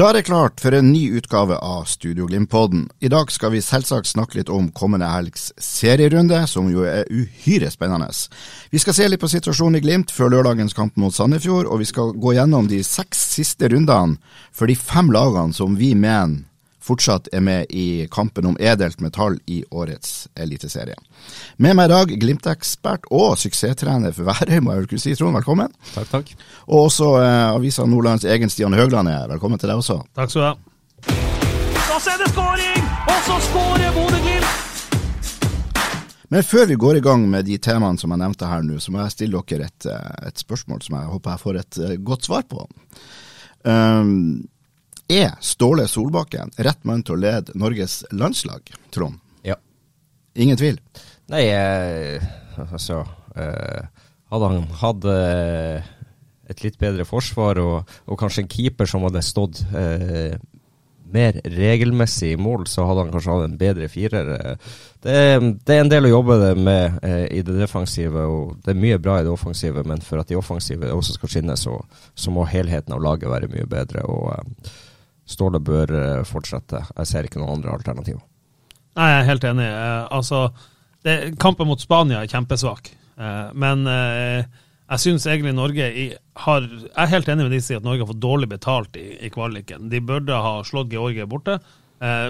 Da er det klart for en ny utgave av Studio Glimt-podden. I dag skal vi selvsagt snakke litt om kommende helgs serierunde, som jo er uhyre spennende. Vi skal se litt på situasjonen i Glimt før lørdagens kamp mot Sandefjord, og vi skal gå gjennom de seks siste rundene for de fem lagene som vi mener fortsatt er med i kampen om edelt metall i årets eliteserie. Med meg i dag Glimt-ekspert og suksesstrener for Værøy, må jeg vel kunne si. Trond, velkommen. Takk, takk. Og også eh, avisa Nordlands egen Stian Høgland er. Velkommen til deg også. Takk skal du ha. Og så er det skåring, og så skårer Bodø-Glimt. Men før vi går i gang med de temaene som jeg nevnte her nå, så må jeg stille dere et, eh, et spørsmål som jeg håper jeg får et eh, godt svar på. Um, er Ståle Solbakken rett mann til å lede Norges landslag, Trond? Ja. Ingen tvil? Nei, eh, altså eh, Hadde han hatt eh, et litt bedre forsvar og, og kanskje en keeper som hadde stått eh, mer regelmessig i mål, så hadde han kanskje hatt en bedre firer. Det, det er en del å jobbe med eh, i det defensive, og det er mye bra i det offensive, men for at de offensive også skal skinne, så, så må helheten av laget være mye bedre. og eh, Ståle bør eh, fortsette. Jeg ser ikke noen andre alternativer. Nei, jeg er helt enig. Eh, altså, det, kampen mot Spania er kjempesvak. Eh, men jeg syns egentlig Norge har Jeg er helt enig med de som sier at Norge har fått dårlig betalt i, i kvaliken. De burde ha slått Georgia borte.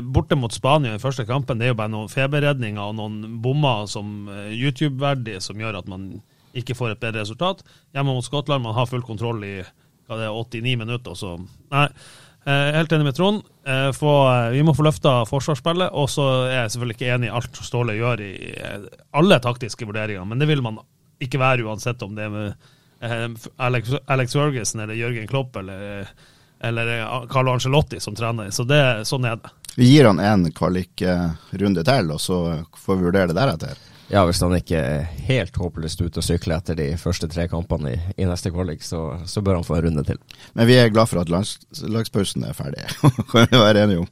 Borte mot Spania i første kampen, det er jo bare noen feberredninger og noen bommer som YouTube-verdig som gjør at man ikke får et bedre resultat. Hjemme mot Skottland, man har full kontroll i hva det er, 89 minutter, så Nei. Eh, helt enig med Trond. Eh, eh, vi må få løfta forsvarsspillet. Og så er jeg selvfølgelig ikke enig i alt Ståle gjør i alle taktiske vurderinger, men det vil man ikke være uansett om det er med Alex, Alex Jørgensen eller Jørgen Klopp eller, eller Carlo Angelotti som trener. Så det, sånn er det. Vi gir han en kvalikrunde til, og så får vi vurdere det deretter. Ja, hvis han ikke er helt håpløst ute og sykler etter de første tre kampene i, i neste kvalik, så, så bør han få en runde til. Men vi er glad for at landslagspausen er ferdig, kan vi være enige om.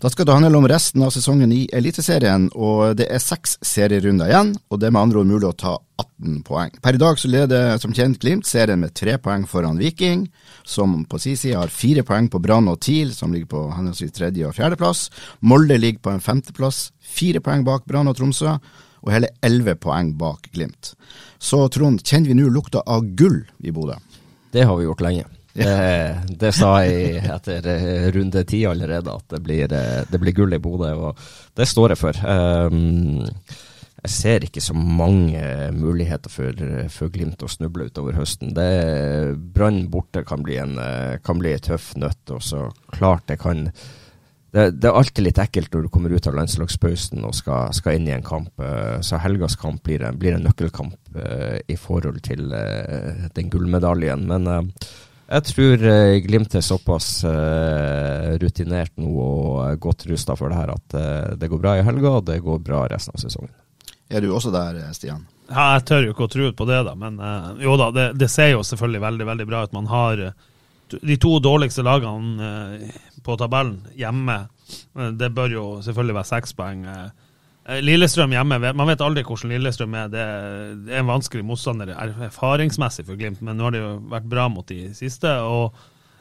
Da skal det handle om resten av sesongen i Eliteserien, og det er seks serierunder igjen. og Det er med andre ord mulig å ta 18 poeng. Per i dag så leder som kjent Glimt serien med tre poeng foran Viking, som på sin side har fire poeng på Brann og TIL, som ligger på henholdsvis tredje- og fjerdeplass. Molde ligger på en femteplass, fire poeng bak Brann og Tromsø, og hele elleve poeng bak Glimt. Så Trond, kjenner vi nå lukta av gull i Bodø? Det har vi gjort lenge. Det, det sa jeg etter eh, runde ti allerede, at det blir, eh, det blir gull i Bodø. Og det står jeg for. Jeg ser ikke så mange muligheter for, for Glimt å snuble utover høsten. Brann borte kan bli en eh, kan bli en tøff nøtt. Og så klart det kan det, det, er alltid litt ekkelt når du kommer ut av landslagspausen og skal, skal inn i en kamp. Så helgas kamp blir blir en nøkkelkamp i forhold til den gullmedaljen. Men jeg tror uh, Glimt er såpass uh, rutinert nå og godt rusta for det her at uh, det går bra i helga, og det går bra resten av sesongen. Er du også der, Stian? Ja, jeg tør jo ikke å tro på det, da. Men jo da, det, det, ser jo selvfølgelig veldig veldig bra ut. Man har de to dårligste lagene på tabellen hjemme. Det bør jo selvfølgelig være seks poeng. Lillestrøm hjemme, man vet aldri hvordan Lillestrøm er. Det er en vanskelig motstander erfaringsmessig for Glimt, men nå har det jo vært bra mot de siste. Og,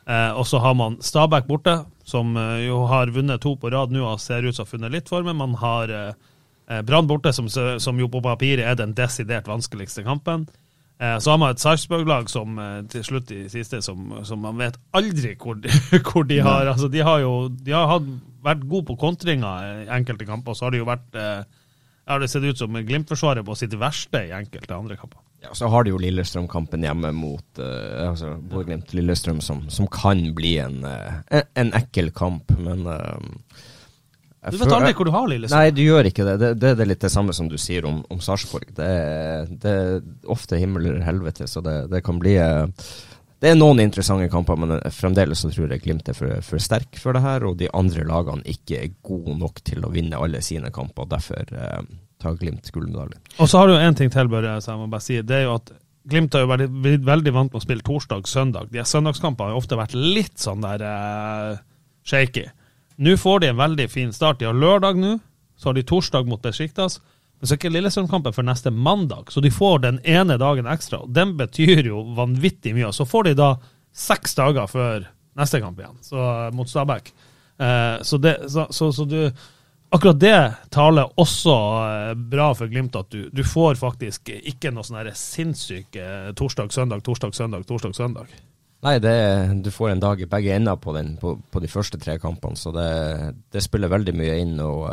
eh, og så har man Stabæk borte, som jo har vunnet to på rad nå og ser ut som har funnet litt formen. Man har eh, Brann borte, som, som, jo på papiret er den desidert vanskeligste kampen. Eh, så har man et Sarpsborg-lag som eh, til slutt i siste, som, som man vet aldri hvor de, hvor de har altså De har jo de har hatt, vært god på kontringer i enkelte kamper, så har det jo vært eh, har det sett ut som Glimt-forsvaret på sitt verste i enkelte andre kamper. Ja, Så har de jo Lillestrøm-kampen hjemme mot uh, altså Bodø-Glimt-Lillestrøm, som, som, kan bli en, uh, en, ekkel kamp, men uh, du vet aldri hvor du har Lillestrøm. Nei, du gjør ikke det. Det, det, det er litt det samme som du sier om, om Sarpsborg. Det, det, er ofte himmel eller helvete, så det, det, kan bli Det er noen interessante kamper, men fremdeles så tror jeg Glimt er for, for sterk for det her, og de andre lagene ikke er gode nok til å vinne alle sine kamper. Derfor eh, tar Glimt gullmedalje. Og så har du en ting til, Børre, jeg må bare si. Det er jo at Glimt har jo vært veldig, veldig vant med å spille torsdag-søndag. De søndagskampene har jo ofte vært litt sånn der eh, shaky. Nå får de en veldig fin start. De har lørdag nå, så har de torsdag mot Besiktas. Men så er ikke Lillestrøm-kampen for neste mandag, så de får den ene dagen ekstra. og Den betyr jo vanvittig mye. Så får de da seks dager før neste kamp igjen, så, mot Stabæk. Eh, så, det, så, så, så, du Akkurat det taler også eh, bra for Glimt, at du, du får faktisk ikke noe sånn sinnssyke torsdag, søndag, torsdag, søndag, torsdag, søndag. Nei, det, du får en dag i begge ender på, den, på, på de første tre kampene, så det, det, spiller veldig mye inn og,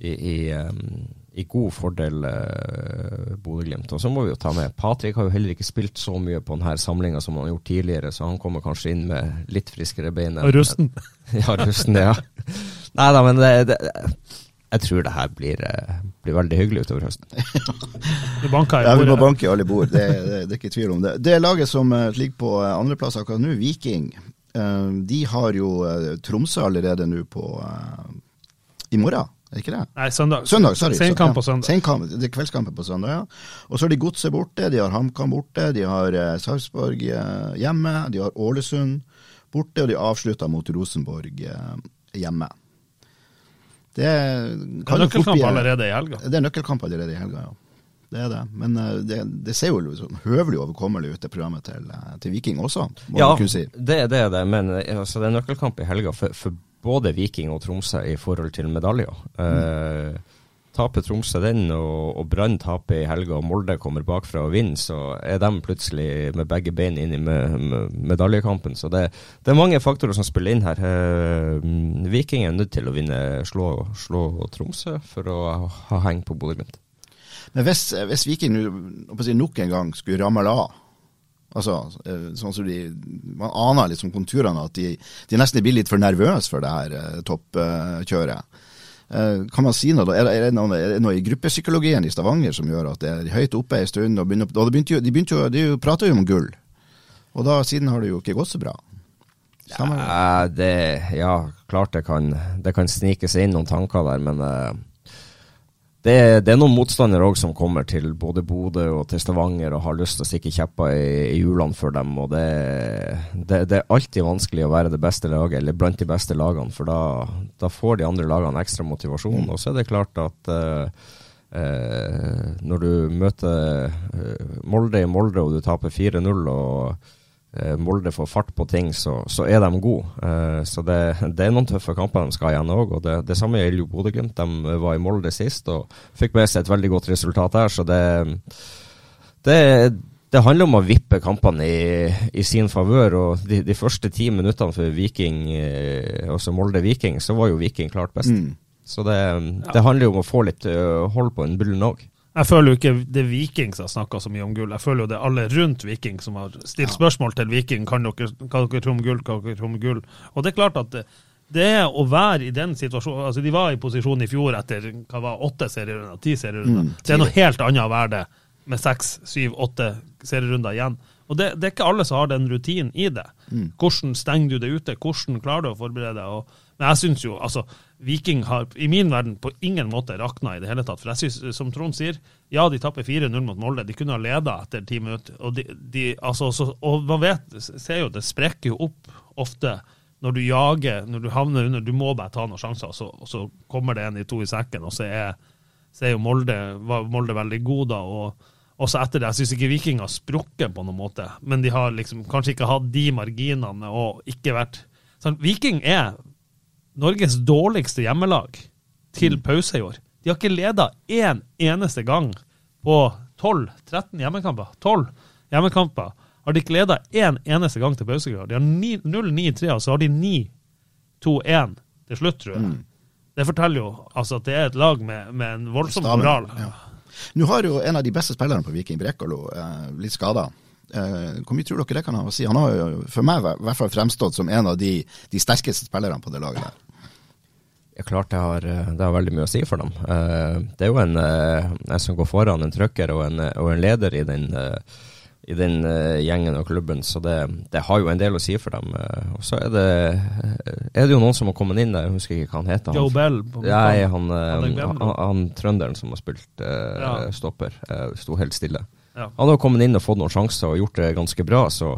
i, i, um, i, god fordel eh, Bodø-Glimt. Og så må vi jo ta med Patrick har jo heller ikke spilt så mye på denne samlinga som han har gjort tidligere, så han kommer kanskje inn med litt friskere bein. Og rusten. ja, rusten, ja. Nei da, men det, det jeg tror det her blir, eh, blir veldig hyggelig utover høsten. du banker i bordet? Ja, vi må banke i alle bord, det, det, det, er ikke tvil om det. Det laget som eh, ligger på eh, andreplass akkurat nå, Viking, de har jo Tromsø allerede nå på i morgen. Er det ikke det? Nei, søndag. søndag sorry. Senkamp på søndag. Senkamp, det er kveldskampen på søndag, ja. Og så har de Godset borte, de har HamKam borte, de har Sarpsborg hjemme, de har Ålesund borte, og de avslutter mot Rosenborg hjemme. Det, det er nøkkelkamp allerede i helga? Det er nøkkelkamp allerede i helga, ja. Det er det. Men eh, det, det ser jo liksom høvelig overkommelig ut, det programmet til, eh, til Viking også, må ja, man kunne si. det, det er det. Men eh, altså, det er nøkkelkamp i helga for, for, både Viking og Tromsø i forhold til medaljer. Mm. Uh, Taper Tromsø den, og, og Brann taper i helga, og Molde kommer bakfra og vinner, så er de plutselig med begge bein inn i med, med medaljekampen. Så det, det, er mange faktorer som spiller inn her. Uh, Viking er nødt til å vinne, slå, slå Tromsø for å ha heng på Bodø-Glimt. Men hvis, hvis Viking nok en gang skulle ramle av Altså, eh, sånn som de, Man aner liksom konturene at de, de nesten blir litt for nervøse for det her eh, toppkjøret. Eh, kan man si noe, da? Er det, noe, er det noe, i gruppepsykologien i Stavanger som gjør at det er høyt oppe en stund? og, begynner, og begynte jo, De begynte jo, de prater jo om gull, og da siden har det jo ikke gått så bra. Ja, det, ja, klart det kan, det kan snike seg inn noen tanker der, men det, det, er noen motstandere òg som kommer til både Bodø og til Stavanger og har lyst til å stikke kjepper i, hjulene for dem. og det, det, det, er alltid vanskelig å være det beste laget, eller blant de beste lagene, for da, da får de andre lagene ekstra motivasjon. Og så er det klart at uh, uh, når du møter uh, Molde i Molde og du taper 4-0 og Eh, Molde får fart på ting, så, så er de gode. Eh, så det, det, er noen tøffe kamper de skal igjen òg. Og det, det, samme gjelder jo Bodø-Glimt. De var i Molde sist og fikk med seg et veldig godt resultat her, Så det, det, det handler om å vippe kampene i, i sin favør. Og de, de, første ti minuttene for Viking, eh, også Molde-Viking, så var jo Viking klart best. Mm. Så det, det handler jo om å få litt hold på en bullen òg. Jeg føler jo ikke det er Viking som har snakka så mye om gull. Jeg føler jo det er alle rundt Viking som har stilt spørsmål til Viking. Kan dere, kan dere tro om gull? Kan dere tro om gull? Og det er klart at det, det å være i den situasjonen altså De var i posisjon i fjor etter hva var åtte serierunder, ti serierunder. Mm, det er noe helt annet å være det med seks, syv, åtte serierunder igjen. Og det, det, er ikke alle som har den rutinen i det. Mm. Hvordan stenger du det ute? Hvordan klarer du å forberede deg? Men jeg syns jo, altså Viking har i min verden på ingen måte rakna i det hele tatt. For jeg synes, som Trond sier, ja, de tapper 4-0 mot Molde. De kunne ha leda etter ti minutter. Og, de, de, altså, så, og man vet, ser jo det sprekker jo opp ofte når du jager, når du havner under. Du må bare ta noen sjanser, og så, og så kommer det en i to i sekken. Og så er, så er jo Molde, Molde veldig god da. og også etter det. Jeg syns ikke Viking har sprukket på noen måte, men de har liksom kanskje ikke hatt de marginene og ikke vært sånn, Viking er Norges dårligste hjemmelag til mm. pause i år. De har ikke leda én eneste gang på 12-13 hjemmekamper. 12. hjemmekamper, har de ikke leda én eneste gang til pause. De har 0-9-3, og så har de 9-2-1 til slutt, tror jeg. Det forteller jo altså, at det er et lag med, med en voldsom Stamen, moral. ja. Nå har jo en av de beste spillerne på Viking, Brekalo, eh, blitt skada. Eh, hvor mye tror dere det kan ha å si? Han har jo for meg i hvert fall fremstått som en av de, de sterkeste spillerne på det laget der. Ja, klart det har, eh, det har veldig mye å si for dem. Eh, Det er jo en, en som går foran, en trøkker og en, og en leder i den, i den gjengen og klubben, så det, det har jo en del å si for dem. Og så er det, er det jo noen som har kommet inn der, jeg husker ikke hva han heter. Joe Bell på Nei, han, Han han, han, han trønderen som har spilt Ja. stopper, sto helt stille. Ja. Han har kommet inn og fått noen sjanser og gjort det ganske bra. Så.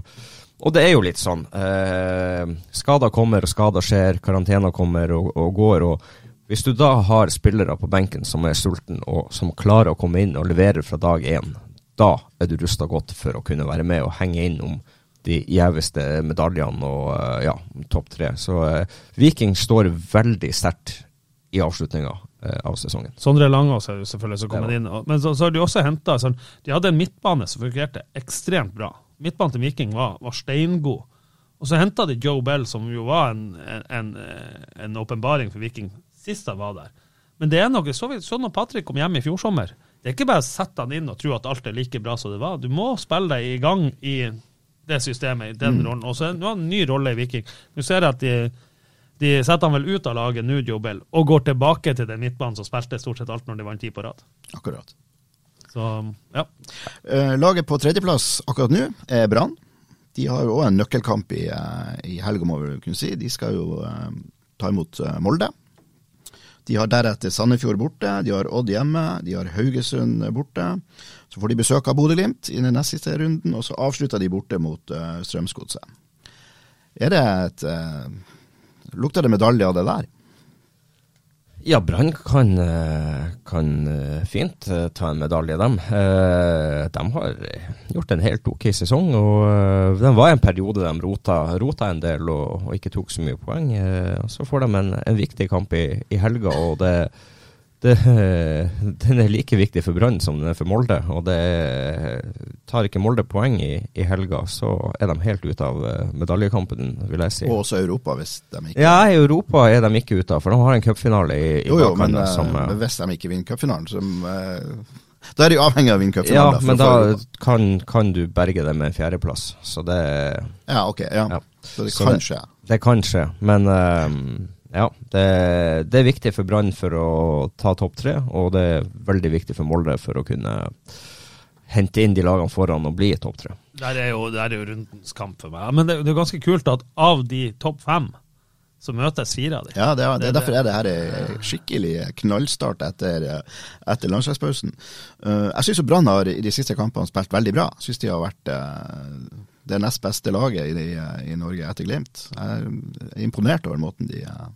Og det er jo litt sånn. Eh, skader kommer, og skader skjer. Karantener kommer og, og går. og Hvis du da har spillere på benken som er sulten, og som klarer å komme inn og levere fra dag én, da er du rusta godt for å kunne være med og henge inn om de gjeveste medaljene og eh, ja, topp tre. Så eh, Viking står veldig sterkt i avslutninga av sesongen. Sondre Langås er jo selvfølgelig som kommer inn. Men så, så har de også henta sånn, De hadde en midtbane som fungerte ekstremt bra. Midtbanen til Viking var, var steingod. Og så henta de Joe Bell, som jo var en, en, en åpenbaring for Viking sist han var der. Men det er noe, så vidt sånn når Patrick kom hjem i fjor sommer. Det er ikke bare å sette han inn og tro at alt er like bra som det var. Du må spille deg i gang i det systemet, i den rollen. Og så er det en ny rolle i Viking. Du ser at de, de setter han vel ut av laget nå, Jobel, og går tilbake til den midtbanen som spilte stort sett alt når de vant ti på rad. Akkurat. Så ja. Eh, laget på tredjeplass akkurat nå er Brann. De har jo òg en nøkkelkamp i, eh, i helga, må vi kunne si. De skal jo eh, ta imot eh, Molde. De har deretter Sandefjord borte, de har Odd hjemme, de har Haugesund borte. Så får de besøk av Bodø-Glimt i den neste siste runden, og så avslutter de borte mot uh, Strømsgodset. Er det et eh, Lukter det medalje av det der? Ja, Brann kan, eh, kan eh, fint eh, ta en medalje, dem. De har gjort en helt ok sesong. og det var en periode de rota, rota en del og, og ikke tok så mye poeng. Så får de en, en viktig kamp i, i helga, og det, det, den er like viktig for Brann som den er for Molde. Og det tar ikke Molde poeng i, i helga, så er de helt ute av eh, medaljekampen, vil jeg si. Og også Europa, hvis de ikke Ja, i Europa er de ikke ute av, for de har en cupfinale i, i Jo, jo, men, eh, som, eh, men hvis de ikke vinner cupfinalen, så uh, Da er de avhengig av å vinne Ja, cupfinalen. Ja, men da kan, kan du berge det med en fjerdeplass. Så det, Ja, ok. Ja. Ja. Så det Så kan det- skje. det kan skje. Men eh, ja, det, det er viktig for Brann for å ta topp tre, og det er veldig viktig for Molde for å kunne hente inn de lagene foran og bli topp tre. Der er, jo, der er jo rundens kamp for meg. Men det, det er ganske kult at av de topp fem, så møtes fire av dem. Ja, det er, det er Det- derfor er det her en skikkelig knallstart etter, etter landslagspausen. Uh, jeg syns Brann har i de siste kampene spilt veldig bra. Jeg syns de har vært uh, det nest beste laget i, de, i Norge etter Glimt. Jeg er imponert over måten de uh,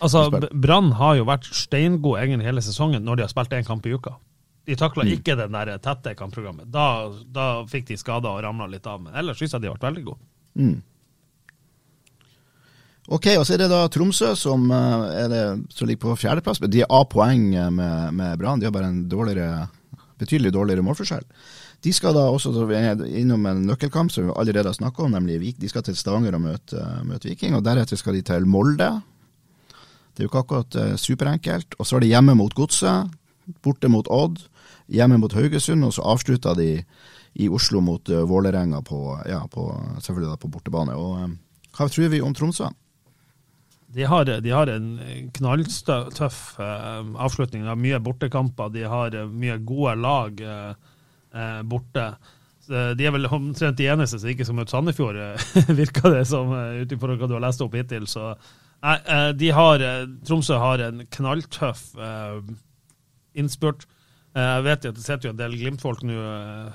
Altså. Brann har jo vært steingod egentlig hele sesongen når de har spilt én kamp i uka. De takla Mm. ikke den der tette kampprogrammet. Da, da fikk de skader og ramla litt av. Men ellers syns jeg de har vært veldig gode. mm. Ok, og så er det da Tromsø som, uh, er det, som ligger på fjerdeplass. De er A-poeng med, med Brann. De har bare en dårligere, betydelig dårligere målforskjell. De skal da også så innom en nøkkelkamp som vi allerede har snakka om, nemlig Vik. De skal til Stavanger og møte, møte Viking, og deretter skal de til Molde. Det er jo ikke akkurat eh, superenkelt. Og så er de hjemme mot Godset, borte mot Odd, hjemme mot Haugesund, og så avslutter de i Oslo mot uh, Vålerenga på, ja, på, selvfølgelig da på bortebane. Og eh, hva tror vi om Tromsø? De har, de har en knalltøff eh, avslutning. De har mye bortekamper. De har eh, mye gode lag eh, eh, borte. De er vel omtrent de eneste som ikke som møter Sandefjord, eh, virker det som, eh, ut ifra hva du har lest opp hittil. Så nei, eh, de har, eh, Tromsø har en knalltøff eh, innspurt. Jeg vet jo at det sitter jo en del Glimt-folk nå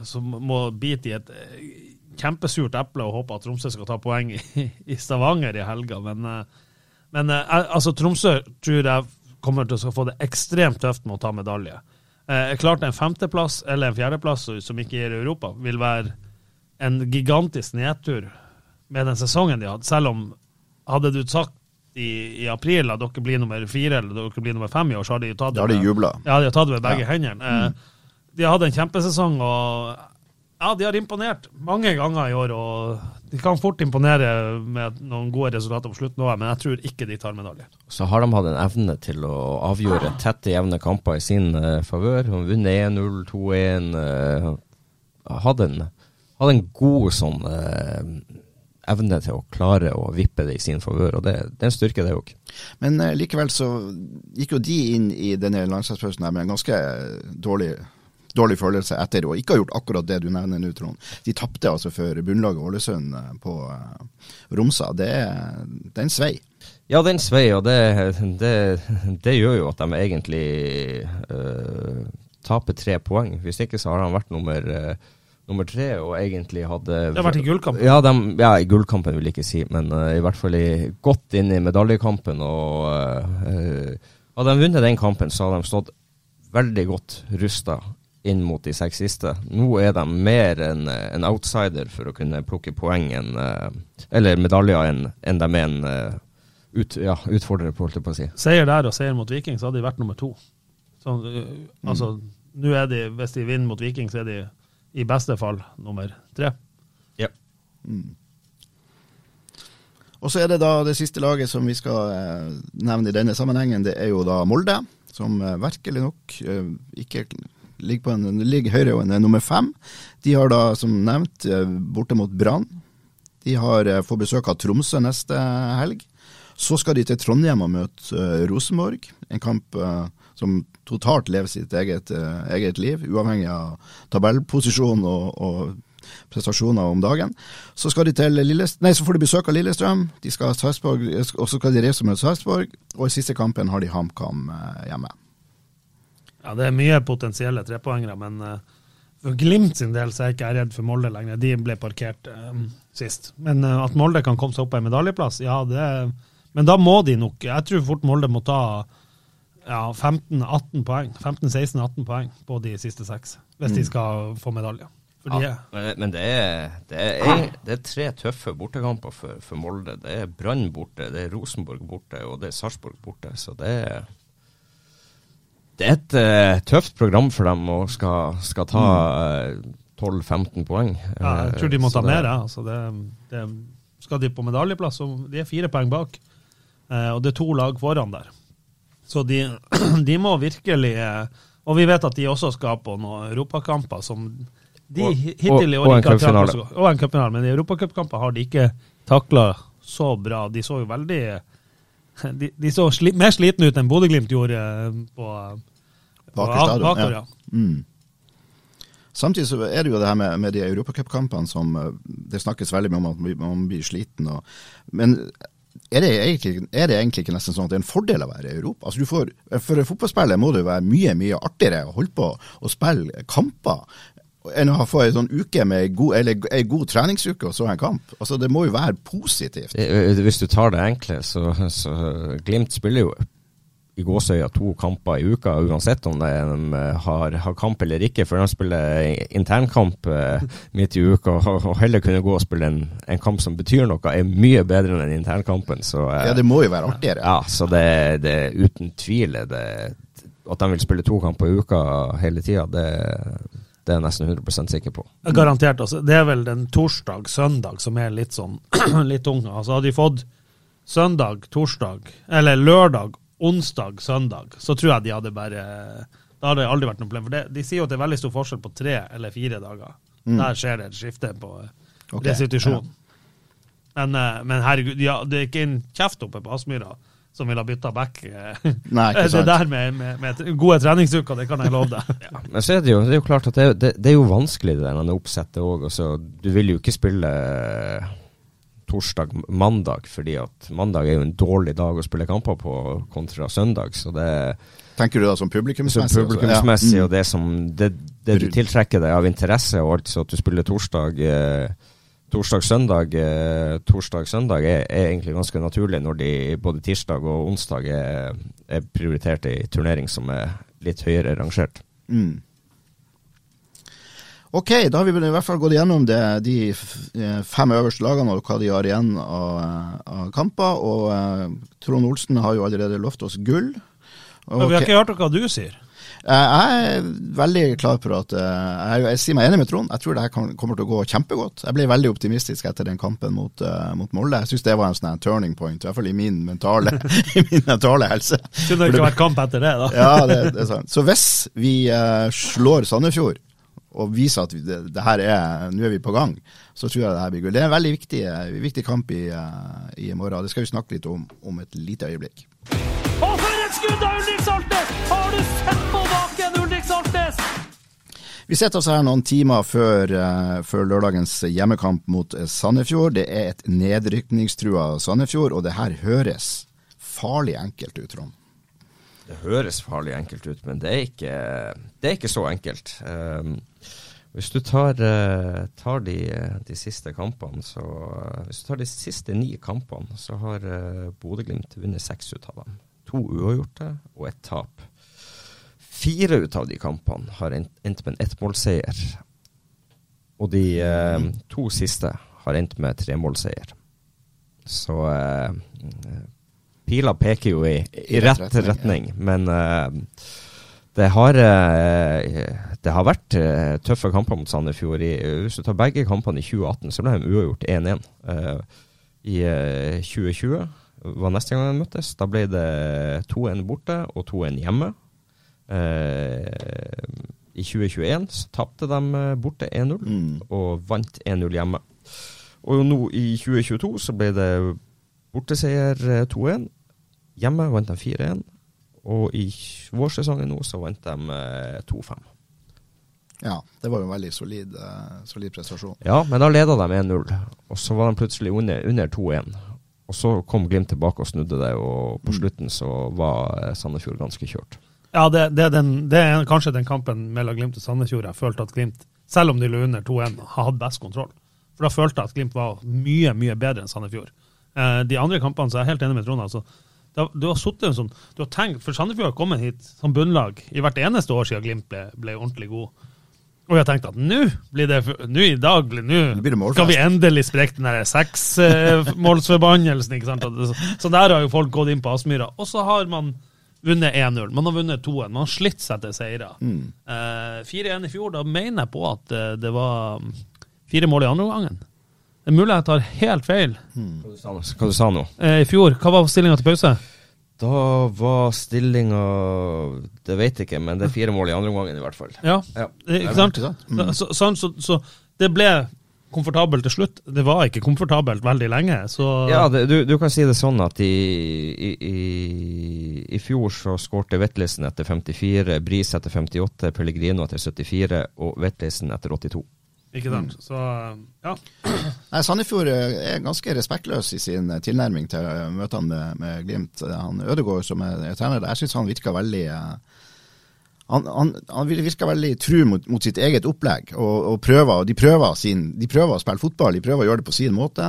som må bite i et kjempesurt eple og håpe at Tromsø skal ta poeng i, Stavanger i helga, men men altså, Tromsø tror jeg kommer til å få det ekstremt tøft med å ta medalje. Klart en femteplass eller en fjerdeplass som ikke gir Europa, vil være en gigantisk nedtur med den sesongen de hadde. Selv om hadde du sagt i, i april at dere blir nummer fire eller dere blir nummer fem i år, så har de jo tatt det har de med- Ja, de har tatt det med begge Ja. hendene. Eh, De har hatt en kjempesesong, og Ja, de har imponert mange ganger i år, og de kan fort imponere med noen gode resultater på slutten òg, men jeg tror ikke de tar medalje. Så har de hatt en evne til å avgjøre tette, jevne kamper i sin uh, favør. Vunnet 1-0, 2-1. Uh, hadde, en, hadde en god sånn uh, evne til å klare å vippe det i sin favør, og det, det er en styrke, det òg. Men uh, likevel så gikk jo de inn i denne landslagspausen med en ganske dårlig, dårlig følelse etter å ikke ha gjort akkurat det du nevner nå, Trond. De tapte altså for bunnlaget Ålesund uh, på uh, Romsa. Det, er en svei. Ja, den svei, og det, det, det, gjør jo at de egentlig taper tre poeng. Hvis ikke så har han vært nummer nummer tre og egentlig hadde Det har vært i gullkampen? Ja, de, ja, i gullkampen vil jeg ikke si, men uh, i hvert fall i, godt inn i medaljekampen. Og uh, hadde de vunnet den kampen, så hadde de stått veldig godt rusta inn mot de seks siste. Nå er de mer en, en outsider for å kunne plukke poeng en, eller medaljer enn en de er en ut, ja, utfordrer på, holdt jeg på å si. Seier der og seier mot Viking, så hadde de vært nummer to. Så, altså, mm. nå er de, Hvis de vinner mot Viking, så er de i beste fall nummer tre. Ja. Mm. Og så er det da det siste laget som vi skal eh, nevne i denne sammenhengen. Det er jo da Molde, som eh, virkelig nok eh, ikke ligger, på en, ligger høyere enn nummer fem. De har da, som nevnt, eh, borte mot Brann. De har eh, får besøk av Tromsø neste helg. Så skal de til Trondheim og møte Rosenborg. En kamp som totalt lever sitt eget, uh, eget liv, uavhengig av tabellposisjon og, og, prestasjoner om dagen. Så, skal de til nei, så får de besøk av Lillestrøm, de skal Sarpsborg, og så skal de reise med Sarpsborg, og i siste kampen har de HamKam hjemme. Ja, Det er mye potensielle trepoengere, men for Glimt sin del så er jeg ikke redd for Molde lenger. De ble parkert um, sist. Men uh, at Molde kan komme seg opp på en medaljeplass, ja, det men da må de nok Jeg tror fort Molde må ta ja, 15-18 poeng. 15-16-18 poeng på de siste seks, hvis mm. de skal få medalje. Ja, men det er, det, er, det er, tre tøffe bortekamper for, for Molde. Det er Brann borte, det er Rosenborg borte, og det er Sarpsborg borte. Så det er det er et uh, tøft program for dem å skal, skal ta uh, mm. 12-15 eh, poeng. Ja, jeg tror de må ta mer. Altså det, det, skal de på medaljeplass, så de er fire poeng bak. Uh, og det er to lag foran der. Så de, de, må virkelig eh, Og vi vet at de også skal på noen europakamper som de og, hittil i år ikke har klart Og en cupfinale. Men i europacupkamper har de ikke takla så bra. De så jo veldig De, de så sli, mer slitne ut enn Bodø-Glimt gjorde eh, på, på Aker stadion. Ja. Mm. Samtidig så er det jo det her med, med de europacupkampene som det snakkes veldig mye om at man blir sliten. Og, men er det, egentlig, er det, egentlig, ikke nesten sånn at det er en fordel å være i Europa? Altså får, for en fotballspiller må det jo være mye mye artigere å holde på å spille kamper enn å få en sånn uke med god, eller en god treningsuke og så en kamp. Altså Det må jo være positivt. Hvis du tar det enkle, så, så Glimt spiller jo i gåsøya to kamper i uka, uansett om de eh, har, har kamp eller ikke. For de spiller internkamp eh, midt i uka, og, heller kunne gå og spille en, en, kamp som betyr noe, er mye bedre enn internkampen. Så, eh, ja, det må jo være artigere. Ja, så det, det uten tvil det, At de vil spille to kamper i uka hele tida, det, det er jeg nesten 100 sikker på. Garantert. altså. Det er vel den torsdag-søndag som er litt sånn litt tung. Altså Hadde de fått søndag, torsdag, eller lørdag onsdag, søndag, så tror jeg de hadde bare Da hadde det aldri vært noe problem. For det, de sier jo at det er veldig stor forskjell på tre eller fire dager. Mm. Der skjer det et skifte på okay. restitusjon. Ja. Men, eh, men, herregud, ja, det er ikke en kjeft oppe på Aspmyra som vil ha bytta back. Eh, Nei, ikke sant. Det der med, med, med gode treningsuker, det kan jeg love deg. ja, men så er det jo, det er jo klart at det, det, det er jo vanskelig det der oppsettet òg. Du vil jo ikke spille torsdag-mandag, fordi at mandag er jo en dårlig dag å spille kamper på kontra søndag. så det Tenker du da som publikumsmessig? Som publikumsmessig, ja. og det som det, det, du tiltrekker deg av interesse, og altså at du spiller torsdag eh, Torsdag-søndag eh, torsdag-søndag er, er, egentlig ganske naturlig når de både tirsdag og onsdag er, er prioritert i turnering som er litt høyere rangert. Mm. Ok, da har vi i hvert fall gått gjennom det, de eh, fem øverste lagene og hva de har igjen av, av kamper. Og uh, Trond Olsen har jo allerede lovt oss gull. Men vi har ikke hørt hva du sier. Jeg er veldig klar på at eh, jeg, jeg sier meg enig med Trond. Jeg tror det her kommer til å gå kjempegodt. Jeg ble veldig optimistisk etter den kampen mot, uh, mot Molde. Jeg syns det var en sånn turning point, i hvert fall i min mentale, i min mentale helse. Kunne det ikke vært kamp etter det, da? ja, det, det, er sant. Så hvis vi uh, slår Sandefjord og vise at det, det, her er Nå er vi på gang, så tror jeg det her blir gull. Det er en veldig viktig, viktig kamp i, uh, i morgen. Det skal vi snakke litt om om et lite øyeblikk. Og for et skudd av Ulrik Saltnes! Har du sett på baken, Ulrik Saltnes? Vi setter oss her noen timer før, uh, før lørdagens hjemmekamp mot Sandefjord. Det er et nedrykningstrua Sandefjord, og det her høres farlig enkelt ut, Trond. Det høres farlig enkelt ut, men det er ikke, det er ikke så enkelt. Um, hvis du tar, uh, tar de, de, siste kampene, så Hvis du tar de siste ni kampene, så har uh, Bodø-Glimt vunnet seks ut av dem. To uavgjorte og ett tap. Fire ut av de kampene har endt med en ettmålseier. Og de uh, to siste har endt med tremålseier. Så pila peker jo i, i rett retning, retning ja. men det har, uh, det har vært uh, tøffe kamper mot Sandefjord. Hvis du tar begge kampene i 2018, så ble de uavgjort 1-1. Eh, I 2020 var neste gang de møttes. Da ble det 2-1 borte og 2-1 hjemme. I 2021 så tapte de borte 1-0 mm. og vant 1-0 hjemme. Og nå i 2022 så ble det borteseier 2-1. Hjemme vant de 4-1. Og i vårsesongen nå så vant de eh, 2-5. Ja, det var jo en veldig solid, uh, solid prestasjon. Ja, men da leda de 1-0, og så var de plutselig under, under 2-1. Og så kom Glimt tilbake og snudde det, og på mm. slutten så var eh, Sandefjord ganske kjørt. Ja, det, det, er, den, det er kanskje den kampen mellom Glimt og Sandefjord jeg følte at Glimt, selv om de lå under 2-1, har hatt best kontroll. For da følte jeg at Glimt var mye, mye bedre enn Sandefjord. Eh, de andre kampene så er jeg helt enig med Trond. altså du har suttet en sånn, du har tenkt, for Sandefjord har kommet hit som bunnlag i hvert eneste år siden Glimt ble, ble ordentlig god. Og jeg tenkt at nå blir det, nå i dag blir, nå skal vi endelig sprekke den seksmålsforbannelsen. ikke sant? Så der har jo folk gått inn på Aspmyra. Og så har man vunnet 1-0. Man har vunnet 2-1. Man har slitt seg til seire. Mm. Eh, 4-1 i fjor, da mener jeg på at det, det var fire mål i andre omgangen. Det er mulig jeg tar helt feil. Hmm. Hva, du sa, nå? Eh, I fjor, hva var stillinga til pause? Da var stillinga Det vet jeg ikke, men det er fire mål i andre omgang i hvert fall. Ja, ja. ikke sant? Mm. Så, sånn, så, så, det ble komfortabelt til slutt. Det var ikke komfortabelt veldig lenge. Så ja, det, du, du, kan si det sånn at i, i, i, i fjor så skårte Vetlesen etter 54, Bris etter 58, Pellegrino etter 74 og Vetlesen etter 82. Ikke sant. Mm. Så, ja. Nei, Sandefjord er ganske respektløs i sin tilnærming til møtene med, med Glimt. Han Ødegaard som er, er trener jeg syns han virker veldig han, han, han virker veldig tru mot, mot, sitt eget opplegg. og, og prøver, de, prøver sin, de, prøver å spille fotball, de prøver å gjøre det på sin måte.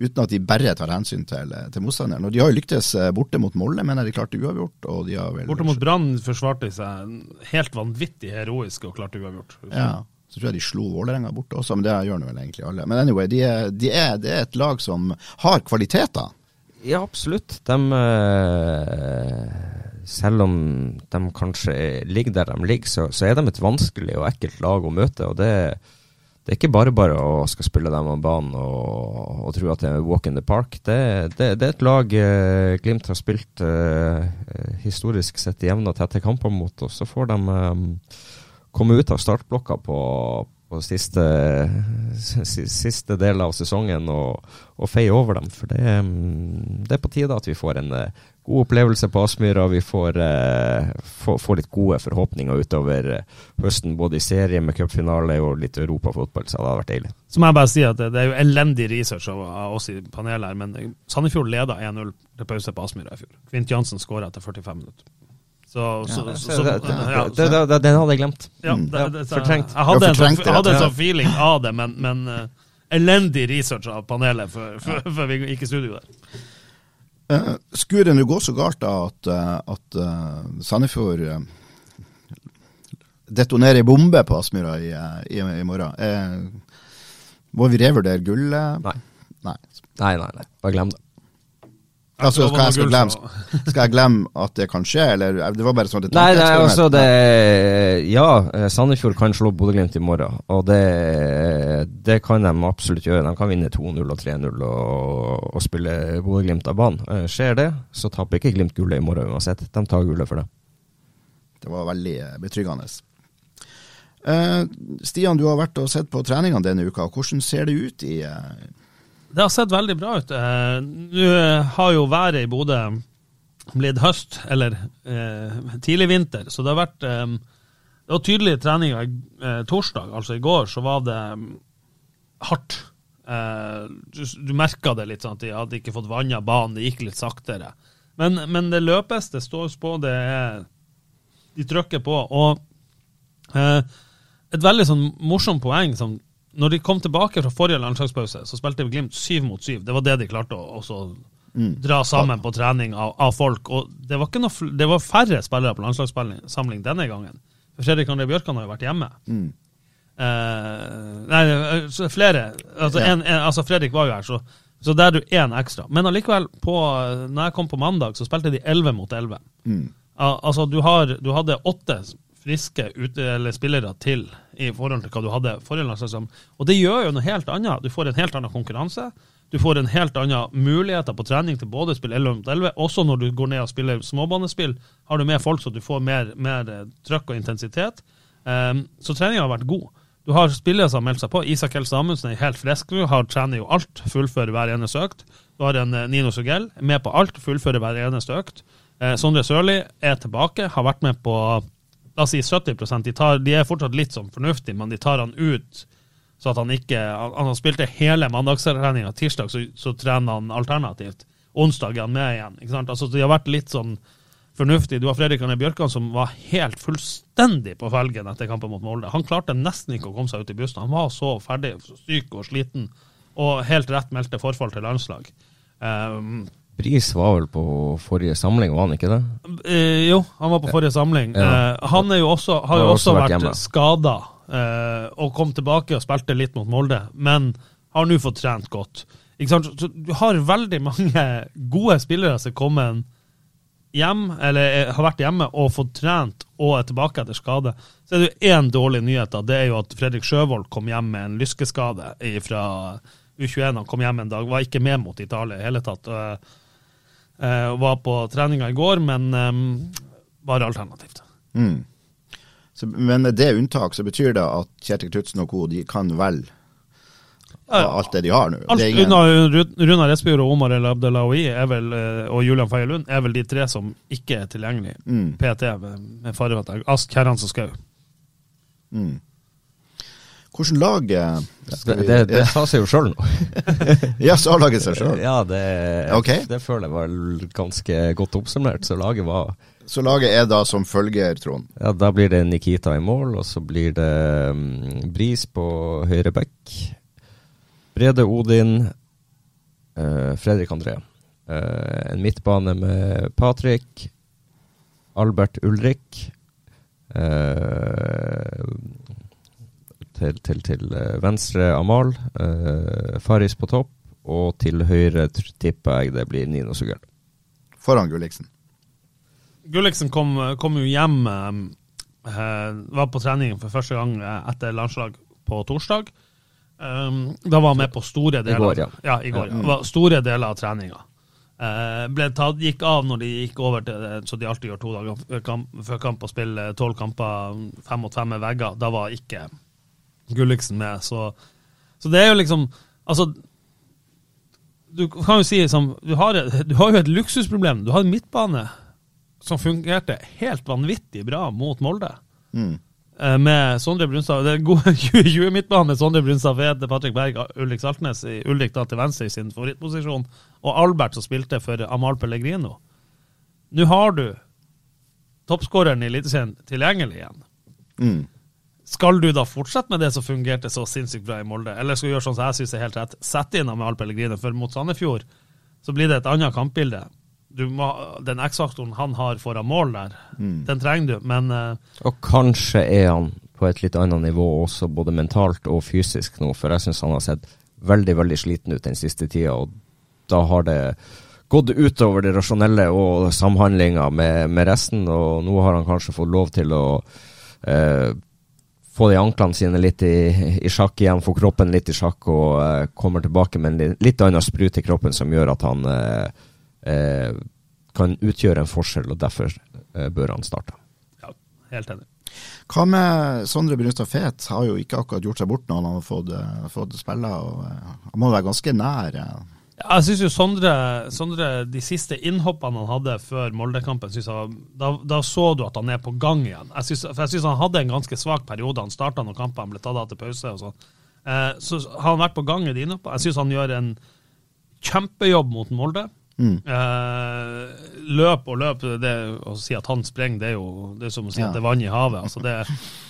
Uten at de bare tar hensyn til, til motstanderen. Og De har jo lyktes eh, borte mot Molde, mener de klarte uavgjort. og de har vel... Borte mot Brann forsvarte de seg helt vanvittig heroisk og klarte uavgjort. Ja. Så tror jeg de slo Vålerenga borte også, men det gjør nå vel egentlig alle. Men anyway, de er, de er, det er et lag som har kvaliteter. Ja, absolutt. De, eh, selv om de kanskje ligger der de ligger, så, så, er de et vanskelig og ekkelt lag å møte. og det, det er ikke bare bare å skal spille dem av banen og, og, tro at det er walk in the park. Det, det, det er et lag eh, Glimt har spilt eh, historisk sett jevne og tette kamper mot, og så får de eh, komme ut av startblokka på, på siste, siste, del av sesongen og, og feie over dem. For det, mm, det, er på tide at vi får en eh, god opplevelse på Aspmyra. Vi får, eh, får, får, litt gode forhåpninger utover uh, høsten, både i serie med cupfinale og litt europafotball. Så det hadde vært deilig. Så må jeg bare si at det, det er jo elendig research av, av oss i panelet her, men Sandefjord leda 1-0 til pause på Aspmyra i fjor. Kvint Jansen skåra etter 45 minutter. Så, så, ja, så, det, det, det, Den hadde jeg glemt. Ja, det, Fortrengt. Jeg hadde, en, sånn, jeg hadde en sånn feeling av det, men, men uh, elendig research av panelet før vi gikk i studio der. Uh, skulle det nå gå så galt da at, uh, at uh, Sandefjord detonerer ei bombe på Aspmyra i, i, i, morgen, må vi revurdere gullet? Nei. Nei. Nei, nei, nei. Bare glem det. Altså, skal jeg, skal, glemme, skal jeg glemme at det kan skje, eller det var bare sånn et Nei, nei, altså det Ja, eh, Sandefjord kan slå Bodø-Glimt i morgen, og det, det kan de absolutt gjøre. De kan vinne 2-0 og 3-0 og, og spille Bodø-Glimt av banen. Eh, Skjer det, så taper ikke Glimt gullet i morgen uansett. De tar gullet for det. Det var veldig eh, betryggende. Eh, Stian, du har vært og sett på treningene denne uka. Hvordan ser det ut i eh, Det har sett veldig bra ut. Eh, Nå eh, har jo været i Bodø blitt høst, eller eh, tidlig vinter, så det har vært eh, Det var tydelige treninger eh, torsdag, altså i går, så var det mm, hardt. Eh, du du merka det litt, sånn at de hadde ikke fått vanna banen, det gikk litt saktere. Men, men det løpes, det stås på, det er De trykker på. Og eh, et veldig sånn morsomt poeng som når de kom tilbake fra forrige landslagspause, så spilte vi Glimt syv mot syv. Det var det de klarte å også dra sammen på trening av, av folk. Og det var, noe, det var færre spillere på landslagssamling denne gangen. For Fredrik André Bjørkan har jo vært hjemme. Eh, nei, eh, flere. Altså, Ja. en, en, altså Fredrik var jo her, så, så der er du én ekstra. Men allikevel, på, når jeg kom på mandag, så spilte de 11 mot 11. Al- altså, du, har, du hadde åtte friske eller spillere til i forhold til hva du hadde forrige landslagssamling. Og det gjør jo noe helt annet. Du får en helt annen konkurranse. Du får en helt annen muligheter på trening til både å spille 11 mot 11. Også når du går ned og spiller småbanespill, har du med folk så du får mer, mer eh, trøkk og intensitet. Um, så treninga har vært god. Du har spillere som har meldt seg på. Isak Helse Amundsen er helt frisk nå, har trener jo alt, fullfører hver eneste økt. Du har en eh, Nino Sugell med på alt, fullfører hver eneste økt. Eh, Sondre Sørli er tilbake, har vært med på la oss si 70% de, tar, de er fortsatt litt sånn fornuftige, men de tar han ut så at han ikke Han, han spilte hele mandagstreninga. Tirsdag så, så trener han alternativt. Onsdag er han med igjen. ikke sant? Altså De har vært litt sånn fornuftige. Du har Fredrik Arne Bjørkan som var helt fullstendig på felgen etter kampen mot Molde. Han klarte nesten ikke å komme seg ut i bussen. Han var så ferdig, så syk og sliten, og helt rett meldte forfall til landslag. Um, Bris var vel på forrige samling, var han ikke det? Eh, jo, han var på forrige samling. Ja. Eh, han jo også, har jo også vært vært, skada eh, og kom tilbake og spilte litt mot Molde, men har nå fått trent godt. Du har veldig mange gode spillere som er kommet hjem, eller er, har vært hjemme og fått trent og er tilbake etter skade. Så er det jo én dårlig nyhet, da. Det er jo at Fredrik Sjøvold kom hjem med en lyskeskade fra U21. Han kom hjem en dag, var ikke med mot Italia i hele tatt. Eh, var på treninga i går, men um, bare alternativt. mm. så, Men med det unntak så betyr det at Kjetil Knutsen og co. de kan Ja, alt det de har nå. Alt ingen- Runar Espejord og Omar El Abdelawi vel, eh, og Julian Faye Lund er vel de tre som ikke er tilgjengelige. Mm. PT med, med at Ask, Herrans og Skau. Mm. Hvordan lag skal Det, vi- det, det sa seg jo sjøl nå. Ja, har laget seg sjøl. Ja, det, okay. det føler jeg var ganske godt oppsummert. Så laget var Så laget er da som følger, Trond. Ja, da blir det Nikita i mål, og så blir det um, Bris på høyre back. Brede Odin, uh, Fredrik André. Uh, en midtbane med Patrick, Albert Ulrik. eh, til, til, til eh, venstre Amal. eh, Faris på topp. Og til høyre tipper jeg det blir Nino Sugell. Foran Gulliksen. Gulliksen kom, kom jo hjem eh, eh, Var på trening for første gang eh, etter landslag på torsdag. Um, da var han med på store deler går, ja. ja, i går, ja. Var store deler av treninga. Eh, ble tatt, gikk av når de gikk over til det, så de alltid gjør to dager før kamp, før kamp og spiller tolv kamper fem mot fem med vegger. Da var ikke Gulliksen med. Så, så det er jo liksom Altså, du kan jo si som Du har, du har jo et luksusproblem. Du har en midtbane som fungerte helt vanvittig bra mot Molde. Mm. Eh, Med Sondre Brunstad Det er god 20-midtbane med Sondre Brunstad Fede, Patrick Berg, Ulrik Saltnes, i- Ulrik da til venstre i sin favorittposisjon, og Albert som spilte for Amal Pellegrino. Nå har du toppskåreren i Eliteserien tilgjengelig igjen. Mm. Skal du da fortsette med det som fungerte så sinnssykt bra i Molde, eller skal du gjøre sånn som jeg syns er helt rett, sette inn Amal Pellegrine, for mot Sandefjord så blir det et annet kampbilde. Du må, den X-faktoren han har foran mål der, den trenger du, men uh, Og kanskje er han på et litt annet nivå også, både mentalt og fysisk nå, for jeg syns han har sett veldig, veldig sliten ut den siste tida, og da har det gått utover det rasjonelle og samhandlinga med, med, resten, og nå har han kanskje fått lov til å eh, få de anklene sine litt i, i, sjakk igjen, få kroppen litt i sjakk og uh, kommer tilbake med en litt, annen sprut i kroppen som gjør at han uh, uh, kan utgjøre en forskjell, og derfor bør han starte. Ja, helt enig. Hva med Sondre Brunstad Fet? Har jo ikke akkurat gjort seg bort når han har fått, fått spille. og Han må være ganske nær. Jeg syns jo Sondre, Sondre, de siste innhoppene han hadde før Molde-kampen, da, da, så du at han er på gang igjen. Jeg synes, for jeg syns han hadde en ganske svak periode. Han starta når kampene ble tatt av til pause. og sånn. Eh, så har han vært på gang i de innhoppene. Jeg syns han gjør en kjempejobb mot Molde. Mm. Eh, løp og løp, det å si at han sprenger, det er jo det er som å si ja. at det er vann i havet. Altså det,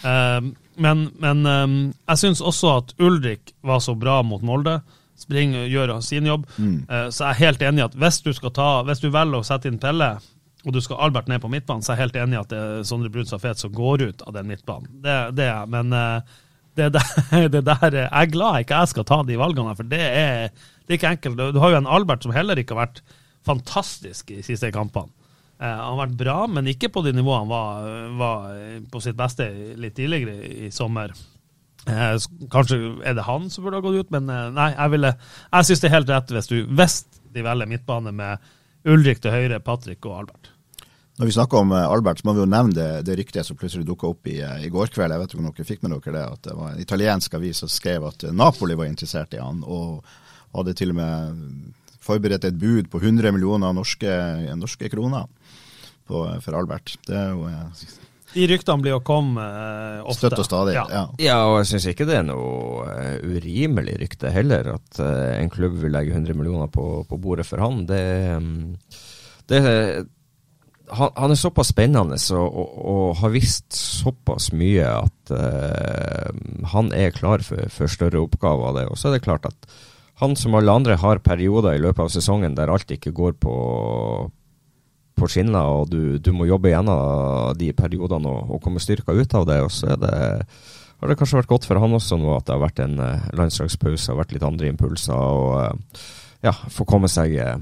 eh, men, men eh, jeg syns også at Ulrik var så bra mot Molde springer og gjør sin jobb. Mm. Uh, så jeg er helt enig i at hvis du, skal ta, hvis du velger å sette inn Pelle, og du skal Albert ned på midtbanen, så er jeg helt enig i at det er Sondre Brun Safet som går ut av den midtbanen. Det, det er Men uh, det, der, det der, jeg er glad ikke jeg skal ta de valgene, for det er, det er ikke enkelt. Du har jo en Albert som heller ikke har vært fantastisk i siste kampene. Han har vært bra, men ikke på de nivåene han var, var på sitt beste litt tidligere i sommer. Eh, kanskje er det han som burde ha gått ut, men eh, nei, jeg, ville, jeg syns det er helt rett hvis du hvis de velger midtbane med Ulrik til høyre, Patrick og Albert. Når vi snakker om eh, Albert, så må vi jo nevne det, det ryktet som plutselig dukka opp i, i, går kveld. Jeg vet ikke om dere fikk med dere det, at det var en italiensk avis som skrev at Napoli var interessert i han, og hadde til og med forberedt et bud på 100 millioner norske, norske kroner på, for Albert. Det er jo de ryktene blir å komme uh, ofte. Støtt og stadig, ja. ja. ja og jeg syns ikke det er noe uh, urimelig rykte heller, at uh, en klubb vil legge 100 millioner på, på bordet for han. Det, um, det han, han, er såpass spennende og, og, og, har visst såpass mye at han er klar for, for større oppgaver. Og så er det klart at han som alle andre har perioder i løpet av sesongen der alt ikke går på, på skinner, og du, du, må jobbe gjennom de periodene og, og komme styrka ut av det. Og så det, har det kanskje vært godt for han også nå at det har vært en uh, landslagspause og vært litt andre impulser. og uh, ja, få komme seg uh,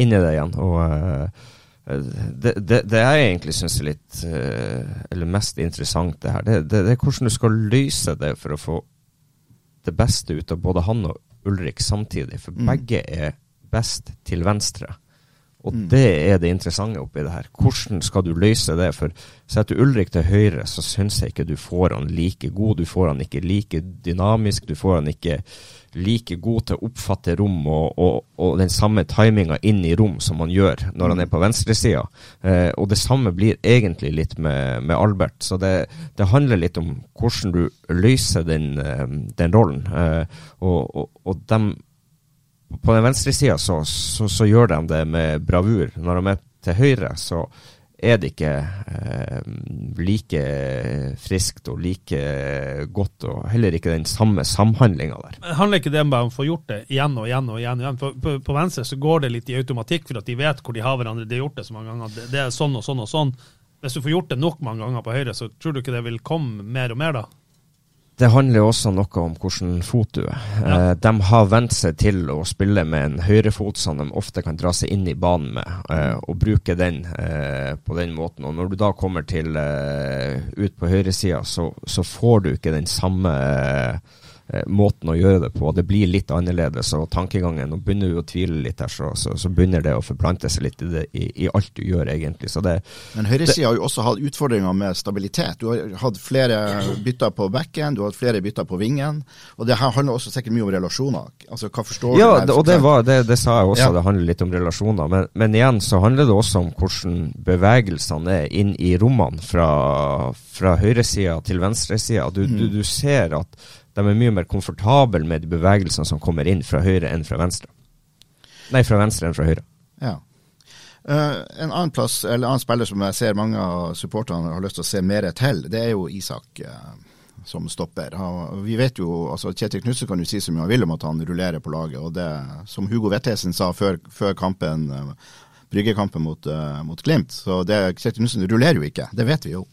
inn i det igjen. og det, det, det, jeg egentlig syns er litt eller mest interessant, det her, det, det, er hvordan du skal løse det for å få det beste ut av både han og Ulrik samtidig. For mm. begge er best til venstre. Og mm. det er det interessante oppi det her. Hvordan skal du løse det? For setter du Ulrik til høyre, så syns jeg ikke du får han like god. Du får han ikke like dynamisk. Du får han ikke like god til å oppfatte rom og, og, og den samme timinga inn i rom som han gjør når han er på venstresida. Eh, og det samme blir egentlig litt med, med Albert. Så det, det, handler litt om hvordan du løser den, eh, den rollen. Eh, og, og dem på den venstre sida så, så, så, gjør de det med bravur. Når de er til høyre, så er det ikke eh, like friskt og like godt, og heller ikke den samme samhandlinga der. Det handler ikke det om å få gjort det igjen og igjen og igjen. igjen. På, på, på, venstre så går det litt i automatikk, for at de vet hvor de har hverandre. De har gjort det så mange ganger. Det, det er sånn og sånn og sånn. Hvis du får gjort det nok mange ganger på høyre, så tror du ikke det vil komme mer og mer da? Det handler jo også noe om hvilken fot du er. Ja. Eh, de har vent seg til å spille med en høyrefot som de ofte kan dra seg inn i banen med, eh, og bruke den eh, på den måten. Og når du da kommer til eh, ut på høyresida, så, så får du ikke den samme Eh, måten å gjøre det på. Det blir litt annerledes, og tankegangen Nå begynner du å tvile litt her, så, så, så, begynner det å forplante seg litt i, det, i, i alt du gjør, egentlig. Det, Men høyresida har jo også hatt utfordringer med stabilitet. Du har hatt flere bytter på backen, du har hatt flere bytter på vingen. Og det her handler også sikkert mye om relasjoner. Altså, hva forstår ja, du? Ja, og det, var, det, det, sa jeg også, ja. det handler litt om relasjoner. Men, men, igjen så handler det også om hvordan bevegelsene er inn i rommene fra, fra høyresida til venstresida. Du, mm. du, du ser at de er mye mer komfortable med de bevegelsene som kommer inn fra høyre enn fra venstre. Nei, fra venstre enn fra høyre. Ja. Uh, en annen plass, annen spiller som jeg ser mange av supporterne har lyst til å se mer til, det er jo Isak uh, som stopper. Han, vi vet jo, altså Kjetil Knutsen kan jo si så mye han vil om at han rullerer på laget. og det, Som Hugo Vettesen sa før, før kampen uh, bryggekampen mot, mot Glimt. Så det, Kjetil Knutsen rullerer jo ikke, det vet vi jo.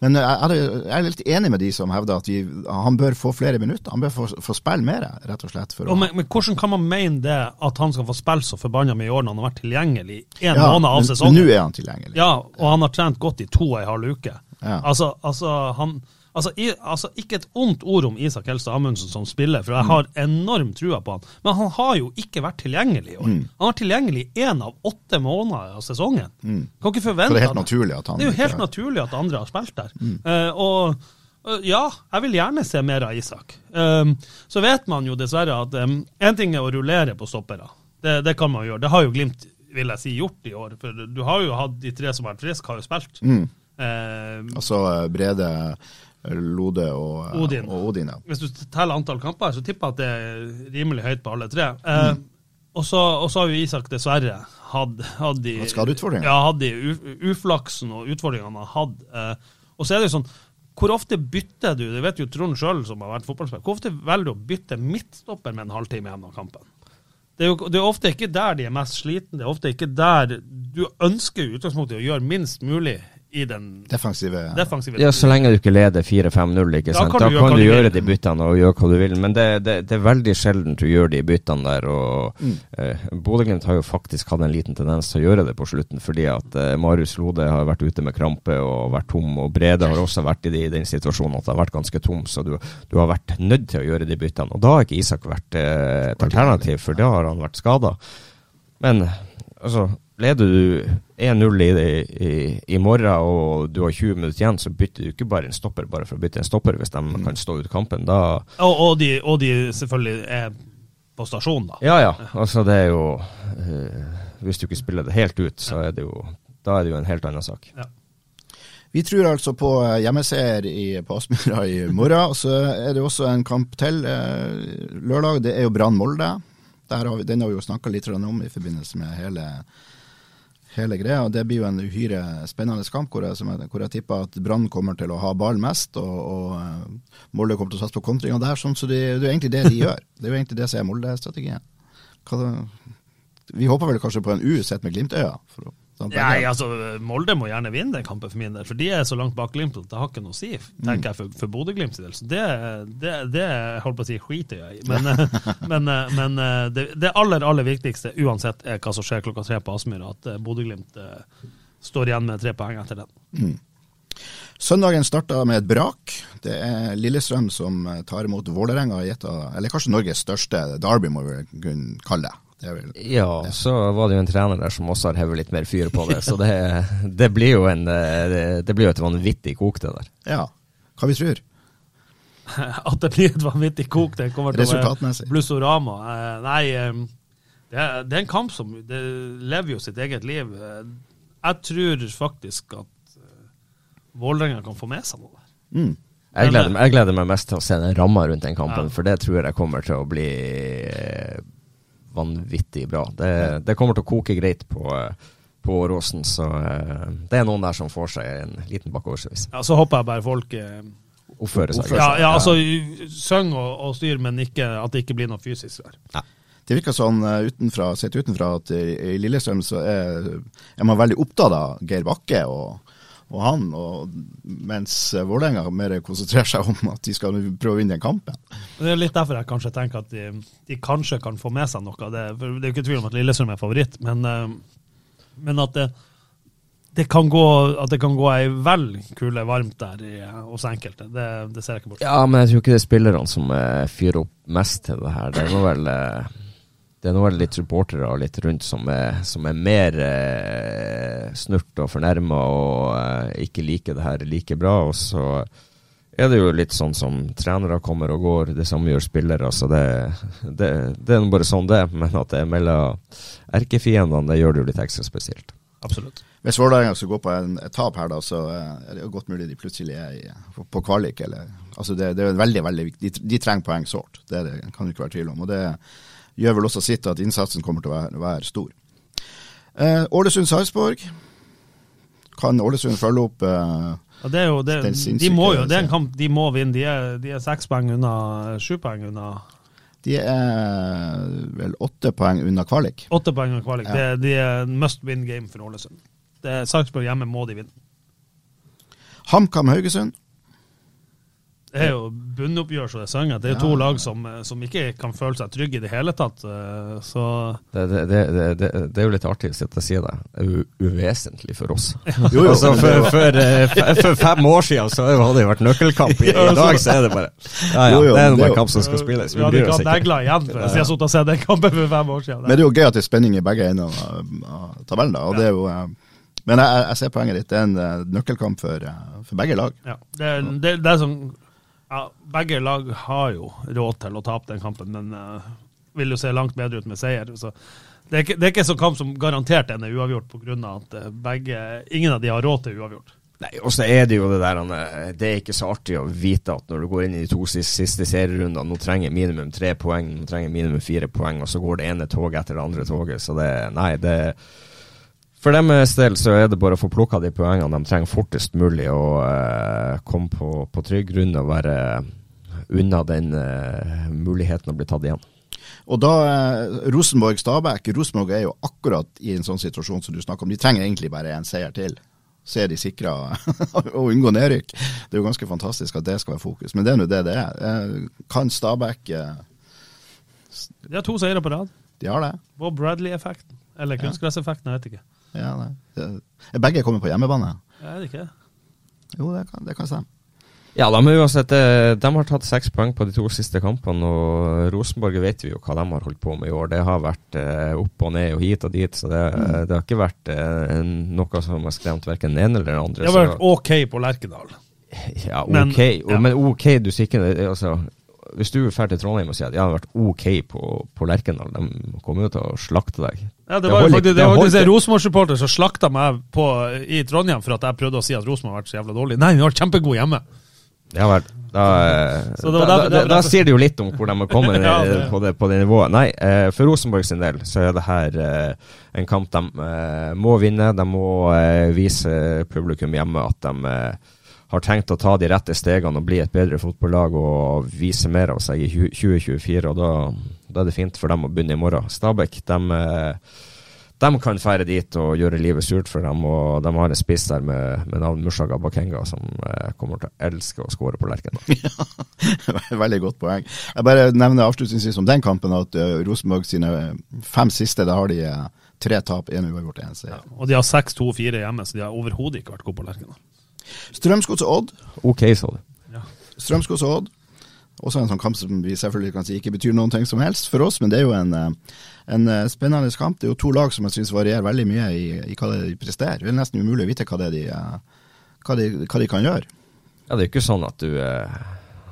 Men jeg, er litt enig med de som hevder at vi, han bør få flere minutter. Han bør få, få spille mer, rett og slett. Og men, men, hvordan kan man mene det, at han skal få spille så forbanna mye i år når han har vært tilgjengelig en ja, måned av sesongen? Men nå er han tilgjengelig. Ja, og han har trent godt i to og en halv uke. Ja. Altså, altså, han Altså, i, altså, Ikke et ondt ord om Isak Helstad Amundsen som spiller, for jeg har enorm trua på han. Men han har jo ikke vært tilgjengelig i år. Mm. Han var tilgjengelig én av åtte måneder av sesongen. Mm. Kan ikke forvente Så det er helt naturlig at han Det er jo helt ikke... naturlig at andre har spilt der. Mm. Uh, og uh, ja, jeg vil gjerne se mer av Isak. Um, så vet man jo dessverre at én um, ting er å rullere på stoppere. Det, det, kan man gjøre. Det har jo Glimt vil jeg si, gjort i år. For du har jo hatt de tre som har vært friske, har jo spilt. Mm. Uh, altså Brede Lode og Odin. Og Odin ja. Hvis du teller antall kamper, så tipper jeg at det er rimelig høyt på alle tre. Eh, mm. og, så, har jo Isak dessverre hatt, hatt de, ja, hatt de uflaksen og utfordringene han har hatt. Eh, og så er det jo sånn hvor ofte bytter du det vet jo Trond sjøl, som har vært fotballspiller, hvor ofte velger du å bytte midtstopper med en halvtime igjen av kampen? Det er jo det er ofte ikke der de er mest slitne. Det er ofte ikke der du ønsker i utgangspunktet å gjøre minst mulig i den defensive, defensive Ja, så lenge du ikke leder 4-5-0, ikke sant. Da kan, da kan du, gjøre de byttene og gjøre hva du vil. Men det, det, det er veldig sjelden du gjør de byttene der. Og mm. eh, Bodø-Glimt har jo faktisk hatt en liten tendens til å gjøre det på slutten, fordi at eh, Marius Lode har vært ute med krampe og vært tom. Og Brede har også vært i, de, i den situasjonen at det har vært ganske tom, så du, du, har vært nødt til å gjøre de byttene. Og da har ikke Isak vært eh, et alternativ, for da har han vært skada. Men altså leder du 1-0 i, i, i, morgen og du har 20 minutter igjen, så bytter du ikke bare en stopper bare for å bytte en stopper hvis de mm. kan stå ut kampen. Da og, og, de, og, de, selvfølgelig er på stasjon, da. Ja, ja. Altså, det er jo øh, Hvis du ikke spiller det helt ut, så er det jo Da er det jo en helt annen sak. Ja. Vi tror altså på hjemmeseier på Aspmyra i morgen. Så er det også en kamp til eh, lørdag. Det er jo Brann Molde. Den har vi jo snakka litt om i forbindelse med hele hele greia. Det blir jo en uhyre spennende kamp, hvor jeg, jeg tipper at Brann kommer til å ha ball mest, og, og Molde kommer til å satse på kontringa der. sånn, så det, det, er jo egentlig det de gjør. Det er jo egentlig det som er Molde-strategien. Vi håper vel kanskje på en U sett med Glimt-øya. for å Nei, altså, Molde må gjerne vinne den kampen for min del, for de er så langt bak Glimt at det har ikke noe å si, tenker jeg, for, for Bodø-Glimts del. Så det, det, det holdt på å si skiter jeg i. Men, men, men det, det, aller, aller viktigste, uansett, er hva som skjer klokka tre på Aspmyra, at eh, Bodø-Glimt eh, står igjen med tre poeng etter den. Mm. Søndagen starta med et brak. Det er Lillestrøm som tar imot Vålerenga i et av, eller kanskje Norges største derby, må vi kunne kalle det. Ja, det. så var det jo en trener der som også har hevet litt mer fyr på det. så det, det, blir jo en, det, det blir jo et vanvittig kok, det der. Ja, hva vi tror. At det blir et vanvittig kok, det kommer til å være blussorama. Eh, nei, eh, det det er, en kamp som det lever jo sitt eget liv. Eh, jeg tror faktisk at Vålerenga kan få med seg noe der. Mm. Jeg gleder, jeg gleder, meg mest til å se den ramma rundt den kampen, ja. for det tror jeg kommer til å bli vanvittig bra. Det, det, kommer til å koke greit på, på Åråsen, så eh, det er noen der som får seg en liten bakoversveis. Ja, så håper jeg bare folk eh, oppfører seg. Ja, ja, altså syng og, og styr, men ikke, at det ikke blir noe fysisk der. Ja. Det virker sånn uh, utenfra, sett utenfra at i, i Lillestrøm så er, er, man veldig opptatt av Geir Bakke og og han, og, mens Vålerenga mer konsentrerer seg om at de skal prøve å vinne den kampen. Det er litt derfor jeg kanskje tenker at de, de kanskje kan få med seg noe det. For det er jo ikke tvil om at Lillesund er favoritt, men, eh, men at, det, det kan gå, at det kan gå ei vel kule varmt der i, hos enkelte. Det, det, ser jeg ikke bort Ja, men jeg tror ikke det er spillerne som uh, fyrer opp mest til det her. Det nå vel uh det er nå litt supportere og litt rundt som er, som er mer eh, snurt og fornærma og eh, ikke liker det her like bra. Og så er det jo litt sånn som trenere kommer og går, det samme gjør spillere. Så det, det, det er bare sånn det Men at det er mellom erkefiendene, det gjør det jo litt ekstra spesielt. Absolutt. Hvis Vålerenga skulle gå på en, tap her, da, så eh, er det jo godt mulig de plutselig er i, på kvalik. Eller, altså det, det, er veldig, veldig viktig. De, de trenger poeng sårt. Det, det kan det ikke være tvil om. og det er gjør vel også sitt at innsatsen kommer til å være, være stor. Eh, Ålesund-Sarpsborg. Kan Ålesund følge opp eh, ja, det er jo, det, de må jo, det er en kamp de må vinne. De er, de er seks poeng unna, sju poeng unna De er vel åtte poeng unna kvalik. Åtte poeng unna kvalik. Ja. Det, de er must win game for Ålesund. Sarpsborg hjemme må de vinne. HamKam Haugesund. Det er jo bunnoppgjør, så det synger. Det er jo to lag som, som ikke kan føle seg trygge i det hele tatt. eh, Så Det, det, det, det, er jo litt artig å sitte og si det. Det er jo uvesentlig for oss. Jo, jo, altså, for, for, eh, for fem år siden så hadde det jo vært nøkkelkamp. I, dag så er det bare Ja ja, Jo, jo, det er jo- kamp som skal spilles. vi bryr ikke oss ikke. igjen hvis jeg sittet og sett den kampen for fem år siden. Men det er jo gøy at det er spenning i begge ender av, tabellen. da, og det er jo... eh, Men jeg, jeg ser poenget ditt. Det er en eh, nøkkelkamp for, eh, for begge lag. Ja, det, er- det, det er som ja, Begge lag har jo råd til å tape den kampen, men uh, vil jo se langt bedre ut med seier. Så det, er ikke, det er ikke en sånn kamp som garantert en er uavgjort, pga. at eh, begge, ingen av de har råd til uavgjort. Nei, og så er det jo det der Det er ikke så artig å vite at når du går inn i de to siste, siste serierundene, nå trenger minimum tre poeng, nå trenger minimum fire poeng, og så går det ene toget etter det andre toget. Så det Nei, det For deres del så er det bare å få plukka de poengene de trenger fortest mulig, og uh, komme på, på trygg grunn og være unna den uh, muligheten å bli tatt igjen. Og da eh, Rosenborg-Stabæk Rosenborg er jo akkurat i en sånn situasjon som du snakker om. De trenger egentlig bare en seier til. Så er de sikra å unngå nedrykk. Det er jo ganske fantastisk at det skal være fokus, men det er nå det det er. Eh, Kan Stabæk eh, De har to seire på rad. De har det? Bob Bradley-effekten. Eller kunstgresseffekten, jeg vet ikke. Ja, det. det. Er begge kommet på hjemmebane? Er det ikke? Jo, det kan, det kan stemme. Ja, de, uansett, eh, de har tatt seks poeng på de to siste kampene, og Rosenborg vet vi jo hva de har holdt på med i år. Det har vært eh, opp og ned og hit og dit, så det, det har ikke vært eh, noe som har skremt verken den ene eller den andre. Det har vært så- OK på Lerkendal. ja, ok, Men, ja. men ok, du sier ikke det, altså, Hvis du drar til Trondheim og sier at jeg har vært ok på, på Lerkendal, de kommer jo til å slakte deg. Ja, det var faktisk, det var faktisk en Rosenborg-supporter som slakta meg på, i Trondheim for at jeg prøvde å si at Rosenborg har vært så jævla dårlig. Nei, hun har vært kjempegod hjemme. Ja vel. Da, da, da, da sier det jo litt om hvor de har kommet Ja, det- på, det, på det nivået. Nei, eh, for Rosenborg sin del så er det her eh, en kamp de eh, må vinne. De må vise publikum hjemme at de har tenkt å ta de rette stegene og bli et bedre fotballag og vise mer av seg i 2024. og da, da er det fint for dem å begynne i morgen. Stabæk de, eh, de kan fære dit og gjøre livet surt for dem, og de har en spiss der med, med navn Mushaga Bakenga som eh, kommer til å elske å skåre på Lerkendal. Veldig godt poeng. Jeg bare nevner avslutningsvis om den kampen at eh, Rosenborg sine fem siste, da har de tre tap, én uavgjort, én seier. Og de har 6-2-4 hjemme, så de har overhodet ikke vært gode på Lerkendal. Strømsgodset Odd. Ok, sa du. Strømsgodset Odd. Også en sånn kamp som vi selvfølgelig kan si ikke betyr noen ting som helst for oss, men det er jo en, eh, en eh, spennende kamp. Det er jo to lag som jeg syns varierer veldig mye i, i hva det de presterer. Det er nesten umulig å vite hva det de, eh, hva de, hva de kan gjøre. Ja, det er jo ikke sånn at du eh,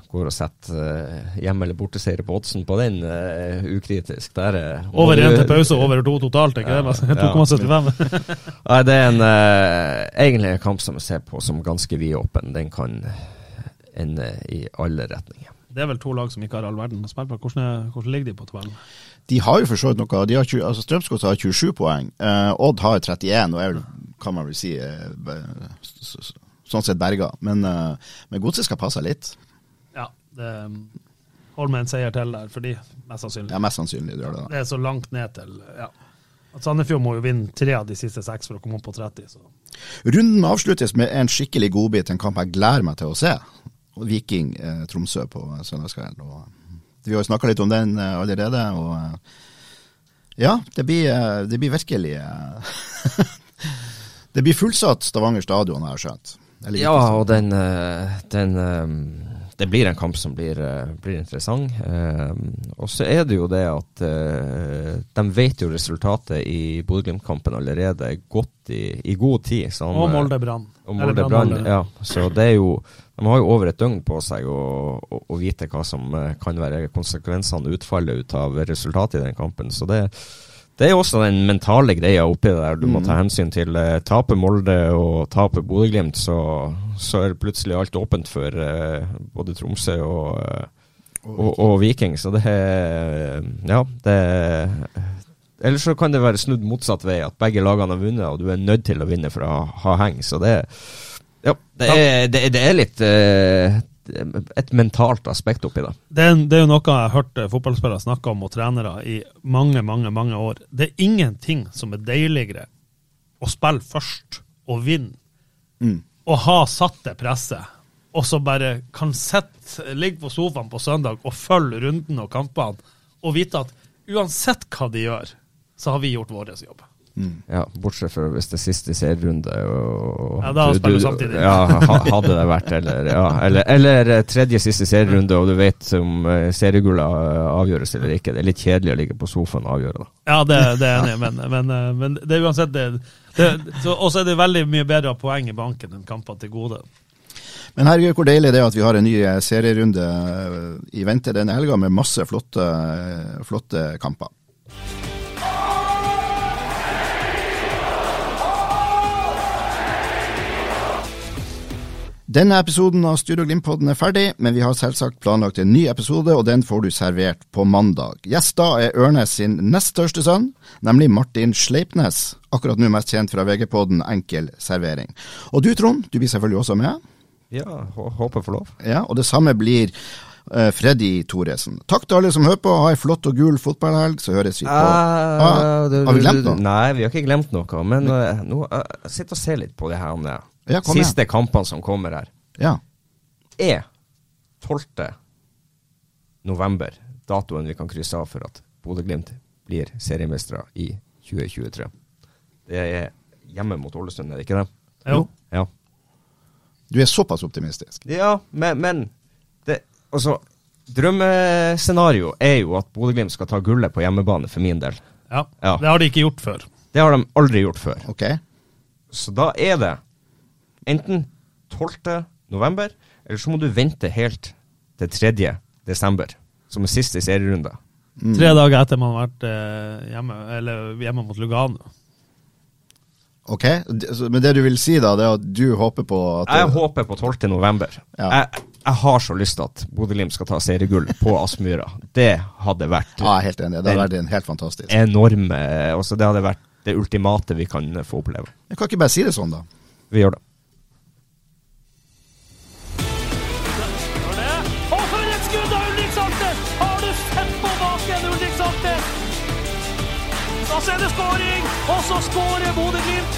går og setter eh, hjemme- eller borteseier på oddsen på den uh, ukritisk. Der, uh, Over én til pause og over to totalt, ikke det? Ja. 2,75. Nei, det er en, uh, egentlig en kamp som jeg ser på som ganske vidåpen. Den kan ende i alle retninger. Det er vel to lag som ikke har all verden å spille på. Hvordan, hvordan ligger de på tabellen? De har jo for så vidt noe de har 20, altså Strømsgodset har 27 poeng. Uh, Odd har 31, og er vel, kan man vel si s- sånn sett berga. Men, uh, men Godset skal passe litt. Det Hold med en seier til der, for de, mest sannsynlig. Ja, Mest sannsynlig gjør det. da. Det er så langt ned til ja. At Sandefjord må jo vinne tre av de siste seks for å komme opp på 30. Så. Runden avsluttes med en skikkelig godbit, en kamp jeg gleder meg til å se. Viking eh, Tromsø på søndagskvelden. Og, eh, Vi har jo snakka litt om den eh, allerede. og eh, Ja, det blir, eh, det blir virkelig Det blir fullsatt Stavanger stadion, har jeg skjønt. Ja, og den, den Det blir en kamp som blir, eh, blir interessant. Eh, Og så er det jo det at eh, de vet jo resultatet i Bodø-Glimt-kampen allerede godt i, i god tid. så Og eh, Molde Brann. Ja. Så det er jo De har jo over et døgn på seg å, å, å vite hva som eh, kan være konsekvensene utfallet ut av resultatet i den kampen. Så det, det er jo også den mentale greia oppi der du må ta hensyn til. uh, taper Molde og taper Bodø-Glimt, så, så er plutselig alt åpent for uh, både Tromsø og, uh, og, og Viking. Så det er Ja, det Eller så kan det være snudd motsatt vei, at begge lagene har vunnet, og du er nødt til å vinne for å ha, ha heng. Så det ja, det er, det, det er litt eh, et mentalt aspekt oppi det. Det er, det er jo noe jeg har hørt eh, fotballspillere snakke om, og trenere, i mange, mange mange år. Det er ingenting som er deiligere å spille først og vinne, Mm. og ha satt det presset, og så bare kan sitte, ligge på sofaen på søndag og følge runden og kampene, og vite at uansett hva de gjør, så har vi gjort vår jobb. Ja, Bortsett fra hvis det er siste serierunde. og- Ja, da spiller du samtidig. Ja, hadde det vært, eller, ja, eller, eller eh, tredje siste serierunde, og du vet om eh, seriegullet eh, avgjøres eller ikke. Det er litt kjedelig å ligge på sofaen og avgjøre, da. Ja, det, det er enig men, men, men det er uansett det, det Og så er det veldig mye bedre poeng i banken enn kamper til gode. Men herregud, hvor deilig det er at vi har en ny serierunde i vente denne helga med masse flotte, flotte kamper. Denne episoden av Studio Glimt-podden er ferdig, men vi har selvsagt planlagt en ny episode, og den får du servert på mandag. Gjester er Ørnes sin nest største sønn, nemlig Martin Sleipnes. Akkurat nå mest kjent fra VG-podden Enkel servering. Og du Trond, du blir selvfølgelig også med. Ja, håper håper for lov. Ja, og det samme blir Freddy Thoresen. Takk til alle som hører på. Ha ei flott og gul fotballhelg, så høres vi på ah, det- Har vi glemt noe? Nei, vi har ikke glemt noe. Men eh, nå uh, sitt og se litt på det her. Ja, Siste igjen. Kampene som kommer her, Ja. er 12. november datoen vi kan krysse av for at Bodø-Glimt blir seriemestere i 2023. Det er hjemme mot Ålesund, er det ikke det? Jo. Ja. Du er såpass optimistisk. Ja, men, men altså, Drømmescenario er jo at Bodø-Glimt skal ta gullet på hjemmebane, for min del. Ja. Ja. Det har de ikke gjort før. Det har de aldri gjort før. Ok? Så da er det enten 12. november, eller så må du vente helt til 3. desember, som er siste serierunde. Tre dager etter man har vært eh, hjemme, eller hjemme mot Lugano. Ok, Men det du vil si da, det er at du håper på at Jeg håper på 12. november. Ja. Jeg, jeg har så lyst til at Bodø-Glimt skal ta seriegull på Aspmyra. Det hadde vært Ja, jeg er helt enig. Det hadde vært en helt fantastisk. enorme også Det hadde vært det ultimate vi kan få oppleve. Jeg kan ikke bare si det sånn, da. Vi gjør det. Og for et skudd av Ulrik Saltnes! Har du sett på baken, Ulrik Saltnes? Da så er det skåring, og så skårer Bodø-Glimt.